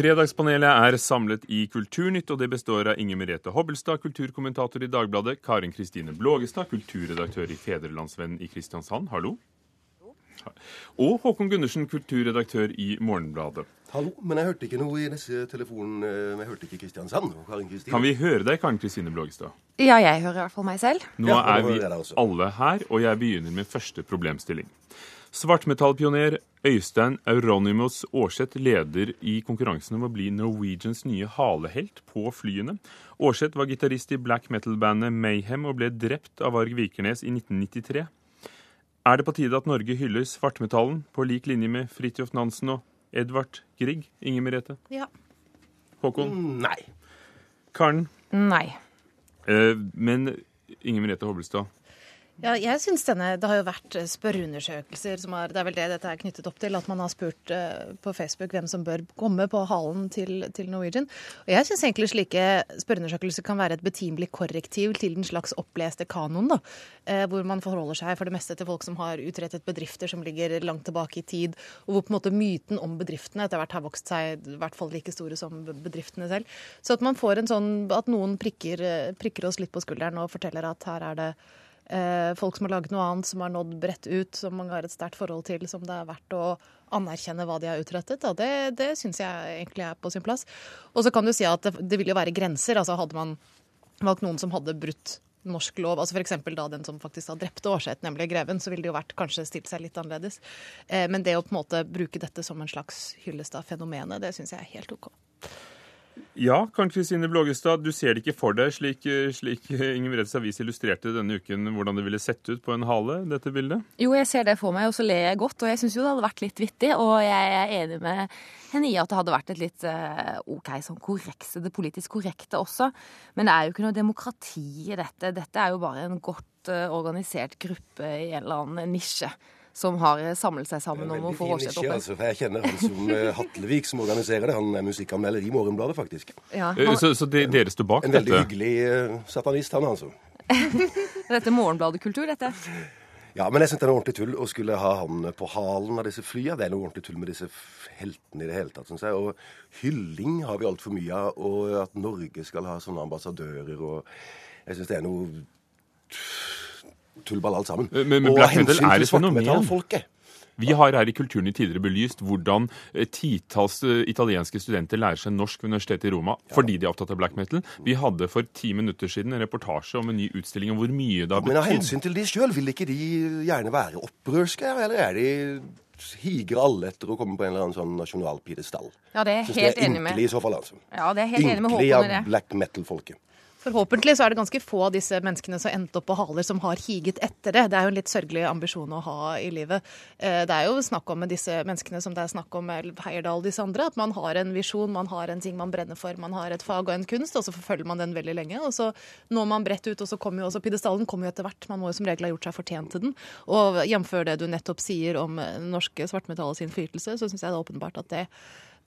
Fredagspanelet er samlet i Kulturnytt, og det består av Inger Merete Hobbelstad, kulturkommentator i Dagbladet, Karin Kristine Blågestad, kulturredaktør i Fedrelandsvennen i Kristiansand, hallo. Og Håkon Gundersen, kulturredaktør i Morgenbladet. Hallo, men jeg hørte ikke noe i disse telefonen. eh, Jeg hørte ikke Kristiansand. og Karin Kristine. Kan vi høre deg, Karin Kristine Blågestad? Ja, jeg hører i hvert fall meg selv. Nå Ja, er vi alle her, og jeg begynner med første problemstilling. Svartmetallpioner Øystein Euronymous Aarseth leder i konkurransen om å bli Norwegians nye halehelt på flyene. Aarseth var gitarist i black metal-bandet Mayhem og ble drept av Varg Vikernes i 1993. Er det på tide at Norge hyller svartmetallen på lik linje med Fridtjof Nansen og Edvard Grieg? Inger Merete? Ja. Håkon? Nei. Karen? Nei. Eh, men Inger Merete Hobbelstad, Ja, jeg synes denne, Det har jo vært eh, spørreundersøkelser som har Det er vel det dette er knyttet opp til. At man har spurt eh, på Facebook hvem som bør komme på halen til, til Norwegian. Og jeg syns egentlig slike spørreundersøkelser kan være et betimelig korrektiv til den slags oppleste kanoen. da, eh, Hvor man forholder seg for det meste til folk som har utrettet bedrifter som ligger langt tilbake i tid. Og hvor på en måte myten om bedriftene etter hvert har vokst seg i hvert fall like store som bedriftene selv. Så at man får en sånn At noen prikker, prikker oss litt på skulderen og forteller at her er det eh, folk som har laget noe annet, som har nådd bredt ut, som mange har et sterkt forhold til, som det er verdt å anerkjenne hva de har utrettet. Da. Det, det syns jeg egentlig er på sin plass. Og så kan du si at det, det vil jo være grenser. altså Hadde man valgt noen som hadde brutt norsk lov, altså f.eks. da den som faktisk da drepte Aarseth, nemlig greven, så ville det jo vært kanskje stilt seg litt annerledes. Eh, men det å på en måte bruke dette som en slags hyllest av fenomenet, det syns jeg er helt OK. Ja, Karen Kristine Blågestad, du ser det ikke for deg, slik, slik Ingen Meredes avis illustrerte denne uken, hvordan det ville sett ut på en hale, dette bildet? Jo, jeg ser det for meg, og så ler jeg godt. Og jeg syns jo det hadde vært litt vittig. Og jeg er enig med henne i at det hadde vært et litt eh, OK sånn korrekte, det politisk korrekte også. Men det er jo ikke noe demokrati i dette. Dette er jo bare en godt eh, organisert gruppe i en eller annen nisje. Som har eh, samlet seg sammen om å få Aarseth opp. altså, for Jeg kjenner han som eh, Hatlevik, som organiserer det. Han er musikkanmelder i Morgenbladet, faktisk. Ja, Eh, han, Så, så de, dere står bak En veldig dette? hyggelig eh, satanist, han altså. dette Morgenbladet-kultur, dette. Ja, men jeg syns det er noe ordentlig tull å skulle ha han på halen av disse flya. Det er noe ordentlig tull med disse heltene i det hele tatt, syns jeg. Og hylling har vi altfor mye av. Og at Norge skal ha sånne ambassadører og Jeg syns det er noe tullball alt sammen. Men- men black metal er et fenomen. Vi har her i Kulturnytt tidligere belyst hvordan eh, titalls eh, italienske studenter lærer seg norsk ved universitetet i Roma fordi de er opptatt av black metal. Vi hadde for ti minutter siden en reportasje om en ny utstilling om hvor mye det har Men av hensyn til de sjøl, vil ikke de gjerne være opprørske? Eller er de higer alle etter å komme på en eller annen sånn nasjonal pidestall? Ja, det er jeg Synes helt det er enig med. ynkelig i så fall, altså. Ja, det er helt enig med Ynkelig Håkon i av black metal-folket. Forhåpentlig så er det ganske få av disse menneskene som endte opp på haler, som har higet etter det. Det er jo en litt sørgelig ambisjon å ha i livet. Eh, Det er jo snakk om med disse menneskene som det er snakk om med Heierdal og disse andre, at man har en visjon, man har en ting man brenner for, man har et fag og en kunst, og så forfølger man den veldig lenge. Og så når man bredt ut, og så kommer jo også pidestallen kommer jo etter hvert. Man må jo som regel ha gjort seg fortjent til den. Og jf. det du nettopp sier om norske svartmetallets innflytelse, så syns jeg det er åpenbart at det,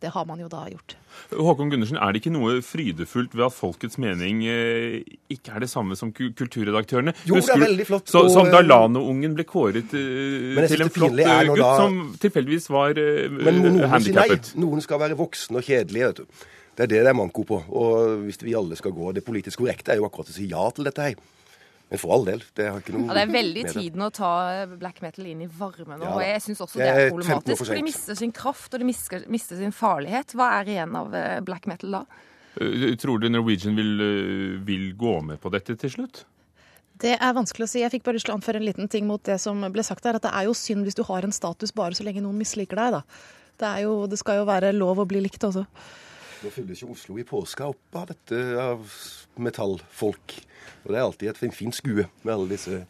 det har man jo da gjort. Håkon Gundersen, er det ikke noe frydefullt ved at folkets mening eh, ikke er det samme som kulturredaktørene? Jo, det er veldig flott, Så, og, som eh, da Lano-ungen ble kåret eh, til en flott eh, gutt da- som tilfeldigvis var eh, Men noen sier nei. handikappet. Noen skal være voksne og kjedelige, vet du. Det er det det er manko på. Og hvis vi alle skal gå Det politisk korrekte er jo akkurat å si ja til dette her. Men for all del. Det har ikke noe Ja, Det er veldig tiden å ta black metal inn i varmen nå. Ja, og jeg syns også det er 15 år for problematisk. For de mister sin kraft, og de mister, mister sin farlighet. Hva er igjen av eh, black metal da? Eh, Tror du Norwegian vil, eh, vil gå med på dette til slutt? Det er vanskelig å si. Jeg fikk bare lyst til å anføre en liten ting mot det som ble sagt der. At det er jo synd hvis du har en status bare så lenge noen misliker deg, da. Det, er jo, det skal jo være lov å bli likt også. Nå fyller ikke Oslo i påska opp av dette av metallfolk. Og det er alltid et fin- fint skue med alle disse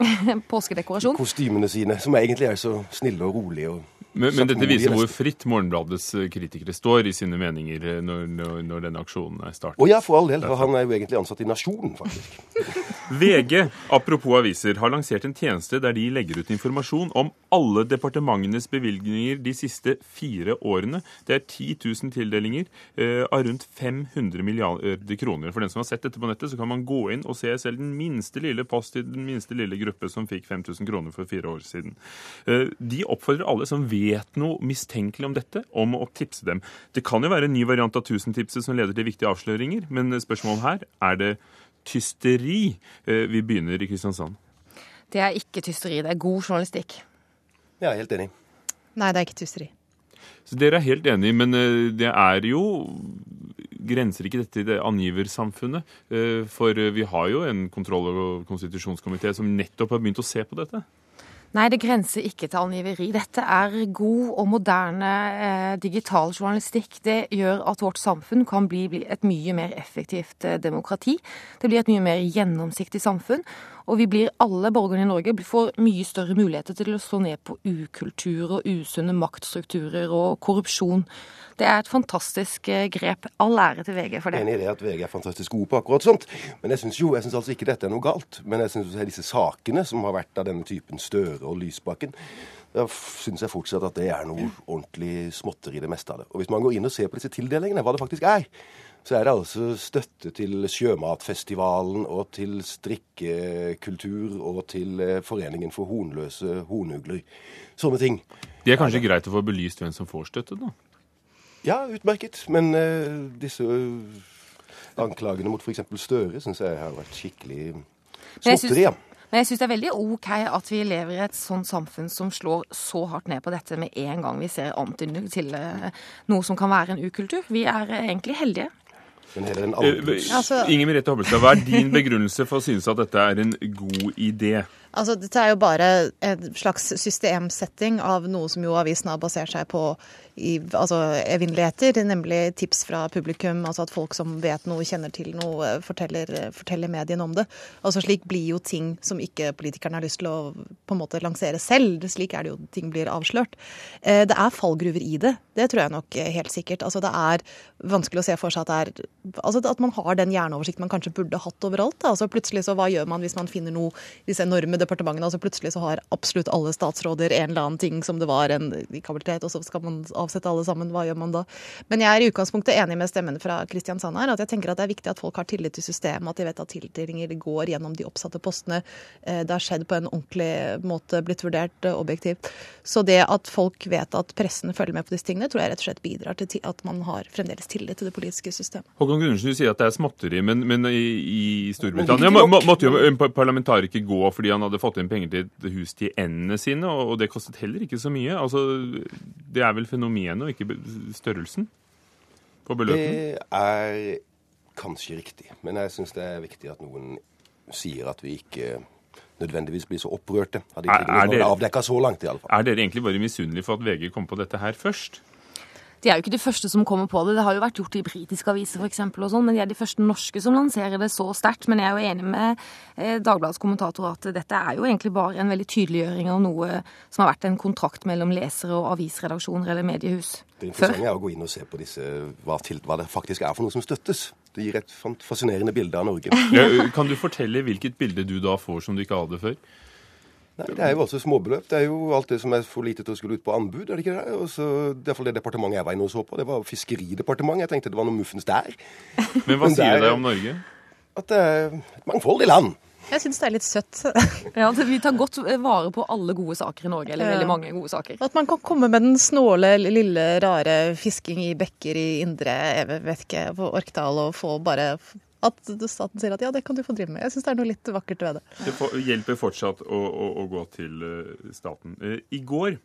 Påskedekorasjon? kostymene sine, som egentlig er så snille og rolige. og Men, men dette viser hvor fritt Morgenbladets eh, kritikere står i sine meninger eh, når, når, når denne aksjonen er startet. Å ja, for all del. For han er jo egentlig ansatt i Nasjonen, faktisk. VG, apropos aviser, har lansert en tjeneste der de legger ut informasjon om alle departementenes bevilgninger de siste fire årene. Det er 10 000 tildelinger eh, av rundt 500 milliarder kroner. For den som har sett dette på nettet, så kan man gå inn og se selv den minste lille post i den minste lille gruppe som fikk 5000 kroner for fire år siden. Eh, de oppfordrer alle som vet vet noe mistenkelig om dette, om å tipse dem. Det kan jo være en ny variant av tusentipset som leder til viktige avsløringer, men spørsmålet her er det tysteri. Eh, vi begynner i Kristiansand. Det er ikke tysteri, det er god journalistikk. Jeg er helt enig. Nei, det er ikke tysteri. Så Dere er helt enige, men eh, det er jo Grenser ikke dette i det angiversamfunnet? Eh, For vi har jo en kontroll- og konstitusjonskomité som nettopp har begynt å se på dette. Nei, det grenser ikke til angiveri. Dette er god og moderne eh, digital journalistikk. Det gjør at vårt samfunn kan bli, bli et mye mer effektivt eh, demokrati. Det blir et mye mer gjennomsiktig samfunn. Og vi blir alle borgerne i Norge får mye større muligheter til å slå ned på ukultur og usunne maktstrukturer og korrupsjon. Det er et fantastisk eh, grep. All ære til VG for det. enig i det at VG er fantastisk gode på akkurat sånt. Men jeg syns jo jeg synes altså ikke dette er noe galt. Men jeg syns disse sakene som har vært av denne typen Støre og Lysbakken, da syns jeg fortsatt at det er noe ordentlig småtteri, det meste av det. Og hvis man går inn og ser på disse tildelingene, hva det faktisk er, så er det altså støtte til Sjømatfestivalen og til strikkekultur og til eh, Foreningen for hornløse hornugler. Sånne ting. Det er kanskje greit å få belyst hvem som får støtte, da? Ja, utmerket. Men uh, disse eh, anklagene mot f.eks. Støre syns jeg har vært skikkelig Men småtteri. ja. Men jeg syns det er veldig OK at vi lever i et sånt samfunn som slår så hardt ned på dette med en gang vi ser antydning til noe som kan være en ukultur. Vi er egentlig heldige. Men heller den Eh, anbuds... Altså- Inger Merete Hobbelstad, hva er din begrunnelse for å synes at dette er en god idé? Altså, dette er jo bare en slags systemsetting av noe som jo avisen har basert seg på i altså, evinneligheter, nemlig tips fra publikum. Altså at folk som vet noe, kjenner til noe, forteller, forteller mediene om det. Altså Slik blir jo ting som ikke politikerne har lyst til å på en måte lansere selv. Slik er det jo ting blir avslørt. Eh, Det er fallgruver i det. Det tror jeg nok helt sikkert. Altså Det er vanskelig å se for seg at det er altså at man har den hjerneoversikten man kanskje burde hatt overalt. Da. Altså Plutselig så hva gjør man hvis man finner noe disse enorme departementene? Altså Plutselig så har absolutt alle statsråder en eller annen ting som det var en kapabilitet, og så skal man avsette alle sammen. Hva gjør man da? Men jeg er i utgangspunktet enig med stemmen fra Kristiansand her. At jeg tenker at det er viktig at folk har tillit til systemet, at de vet at tildelinger går gjennom de oppsatte postene. Eh, Det har skjedd på en ordentlig måte, blitt vurdert eh, objektivt. Så det at folk vet at pressen følger med på disse tingene, tror jeg rett og slett bidrar til at man har fremdeles tillit til det politiske systemet. Håkon Gundersen, du sier at det er småtteri, men, men i, i Storbritannia måtte jo en par- parlamentariker gå fordi han hadde fått inn penger til et hus til endene sine, og, det kostet heller ikke så mye. Altså, Det er vel fenomenet og ikke størrelsen på beløpene? Det er kanskje riktig, men jeg syns det er viktig at noen sier at vi ikke nødvendigvis blir så opprørte Hadde ikke Er- er er avdekka så langt, i alle fall. Er dere egentlig bare misunnelige for at VG kom på dette her først? De er jo ikke de første som kommer på det. Det har jo vært gjort i britiske aviser f.eks., og sånn, men de er de første norske som lanserer det så sterkt. Men jeg er jo enig med eh, Dagbladets kommentator at dette er jo egentlig bare en veldig tydeliggjøring av noe som har vært en kontrakt mellom lesere og avisredaksjoner eller mediehus Det før. interessante er å gå inn og se på disse, hva, til, hva det faktisk er for noe som støttes. Det gir et fascinerende bilde av Norge. Ja, kan du fortelle hvilket bilde du da får som du ikke hadde før? Nei, det er jo også småbeløp. Det er jo alt det som er for lite til å skulle ut på anbud, er det ikke det? Og så, det er for det departementet jeg var inne og så på, det var Fiskeridepartementet. Jeg tenkte det var noe muffens der. Men hva Men sier er- det om Norge? At det er et mangfoldig land. Jeg syns det er litt søtt. Ja, Vi tar godt vare på alle gode saker i Norge, eller Ja. veldig mange gode saker. At man kan komme med den snåle, lille, rare fisking i bekker i indre jeg vet ikke, på Orkdal og få bare At staten sier at ja, det kan du få drive med. Jeg syns det er noe litt vakkert ved det. Det hjelper fortsatt å, å, å gå til eh, staten. Eh, I går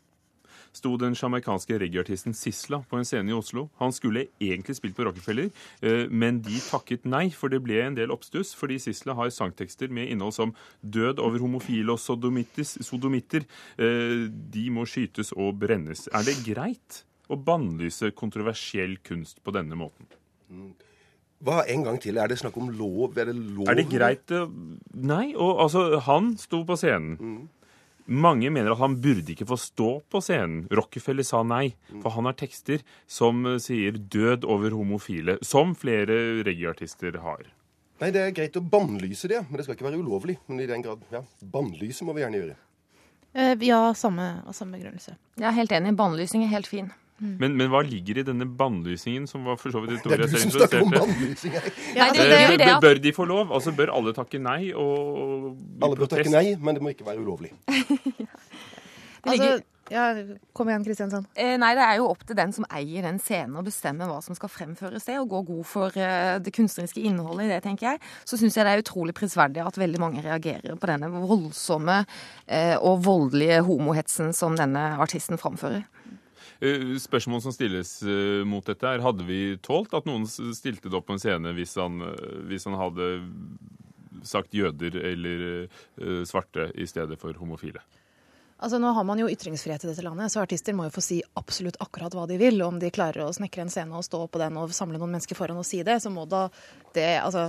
sto den sjamaikanske reggaeartisten Sisla på en scene i Oslo. Han skulle egentlig spilt på Rockefeller, eh, men de takket nei, for det ble en del oppstuss. Fordi Sisla har sangtekster med innhold som 'død over homofile og sodomitter'. Eh, De må skytes og brennes. Er det greit å bannlyse kontroversiell kunst på denne måten? Hva en gang til? Er det snakk om lov? Er det lov? Er det greit å Nei. Og altså, han sto på scenen. Mange mener at han burde ikke få stå på scenen. Rockefeller sa nei, for han har tekster som eh, sier 'død over homofile', som flere reggaeartister har. Nei, det er greit å bannlyse det, men det skal ikke være ulovlig. Men i den grad, ja, bannlyse må vi gjerne gjøre. Eh, Ja, samme, samme begrunnelse. Jeg er helt enig. Bannlysing er helt fin. Men, men hva ligger i denne bannlysingen, som var for så vidt et Det ord er jeg du selv som snakker om introduserte? bannlysing her. Ja, det Eh, bør- de få lov? Altså, Bør alle takke nei og Alle bør takke nei, men det må ikke være ulovlig. Altså, Ja, Kom igjen, Kristiansand. Eh, nei, det er jo opp til den som eier den scenen å bestemme hva som skal fremføres det, og gå god for eh, det kunstneriske innholdet i det, tenker jeg. Så syns jeg det er utrolig prisverdig at veldig mange reagerer på denne voldsomme eh, og voldelige homohetsen som denne artisten framfører. Eh, Spørsmål som stilles eh, mot dette, er hadde vi tålt at noen stilte det opp på en scene hvis han, eh, hvis han hadde sagt jøder eller svarte i stedet for homofile? Altså Nå har man jo ytringsfrihet i dette landet, så artister må jo få si absolutt akkurat hva de vil. Om de klarer å snekre en scene og stå på den og samle noen mennesker foran og si det, så må da det Altså,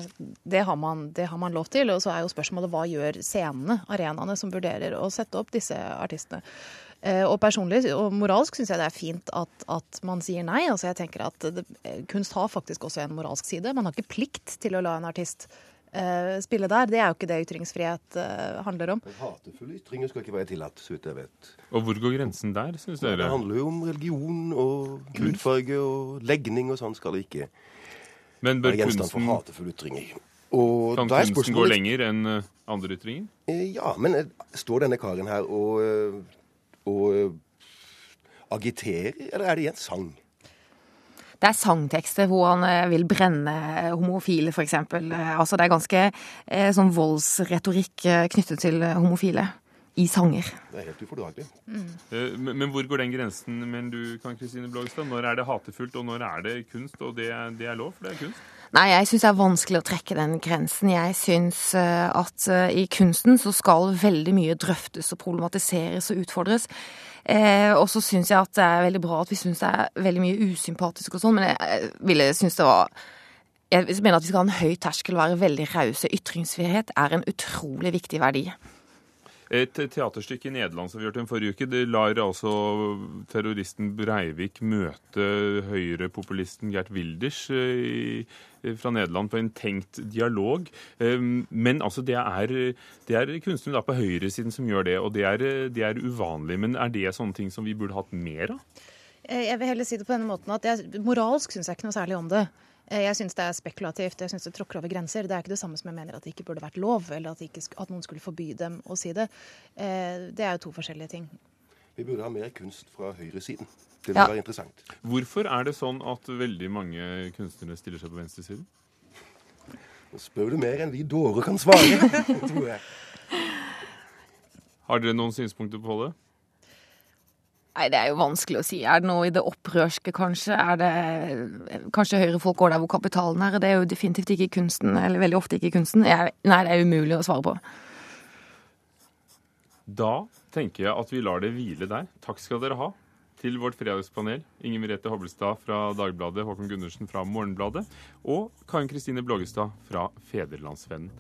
det har man, det har man lov til. Og så er jo spørsmålet hva gjør scenene, arenaene, som vurderer å sette opp disse artistene. Eh, Og personlig og moralsk syns jeg det er fint at, at man sier nei. Altså jeg tenker at det, Kunst har faktisk også en moralsk side. Man har ikke plikt til å la en artist uh, spille der. Det er jo ikke det ytringsfrihet uh, handler om. Men Hatefulle ytringer skal ikke være tillatt, så vidt jeg vet. Og hvor går grensen der, syns Det handler jo om religion og hudfarge og legning og sånn skal det ikke Men bør være gjenstand for kunsten, hatefulle ytringer. Og kan da er kunsten gå lenger enn eh, andre ytringer? Eh, Ja, men eh, står denne karen her og, eh, og eh, agiterer, eller er det i en sang? Det er sangtekster hvor han eh, vil brenne homofile, f.eks. Altså det er ganske eh, sånn voldsretorikk eh, knyttet til eh, homofile i sanger. Det er helt ufordragelig. Mm. Men, men hvor går den grensen, men du, kan Kristine Blågestad? Når er det hatefullt, og når er det kunst? Og det, er- det er lov, for det er kunst? Nei, jeg syns det er vanskelig å trekke den grensen. Jeg syns eh, at eh, i kunsten så skal veldig mye drøftes og problematiseres og utfordres. Eh, og så syns jeg at det er veldig bra at vi syns det er veldig mye usympatisk og sånn, men jeg ville synes det var jeg mener at vi skal ha en høy terskel og være veldig rause. Ytringsfrihet er en utrolig viktig verdi. Et teaterstykke i Nederland som vi hørte en forrige uke, det lar altså terroristen Breivik møte høyrepopulisten Gert Wilders eh, i- fra Nederland på en tenkt dialog. Eh, Men altså, det er, det er kunstnere på høyresiden som gjør det, og det er, det er uvanlig. Men er det sånne ting som vi burde hatt mer av? Eh, Jeg vil heller si det på denne måten at jeg, Moralsk syns jeg ikke noe særlig om det. Eh, Jeg syns det er spekulativt, jeg syns det tråkker over grenser. Det er ikke det samme som jeg mener at det ikke burde vært lov, eller at, ikke, at noen skulle forby dem å si det. Eh, Det er jo to forskjellige ting. Vi burde ha mer kunst fra høyresiden. Det vil Ja. være interessant. Hvorfor er det sånn at veldig mange kunstnere stiller seg på venstresiden? Nå spør du mer enn vi dårer kan svare, tror jeg. Har dere noen synspunkter på det? Nei, det er jo vanskelig å si. Er det noe i det opprørske, kanskje? Er det Kanskje høyrefolk går der hvor kapitalen er? Det er jo definitivt ikke kunsten, eller veldig ofte ikke kunsten. Jeg, nei, det er umulig å svare på. Da tenker jeg at vi lar det hvile der. Takk skal dere ha til vårt fredagspanel. Inger Merete Hobbelstad fra Dagbladet, Håkon Gundersen fra Morgenbladet og Karin Kristine Blågestad fra Federlandsvennen.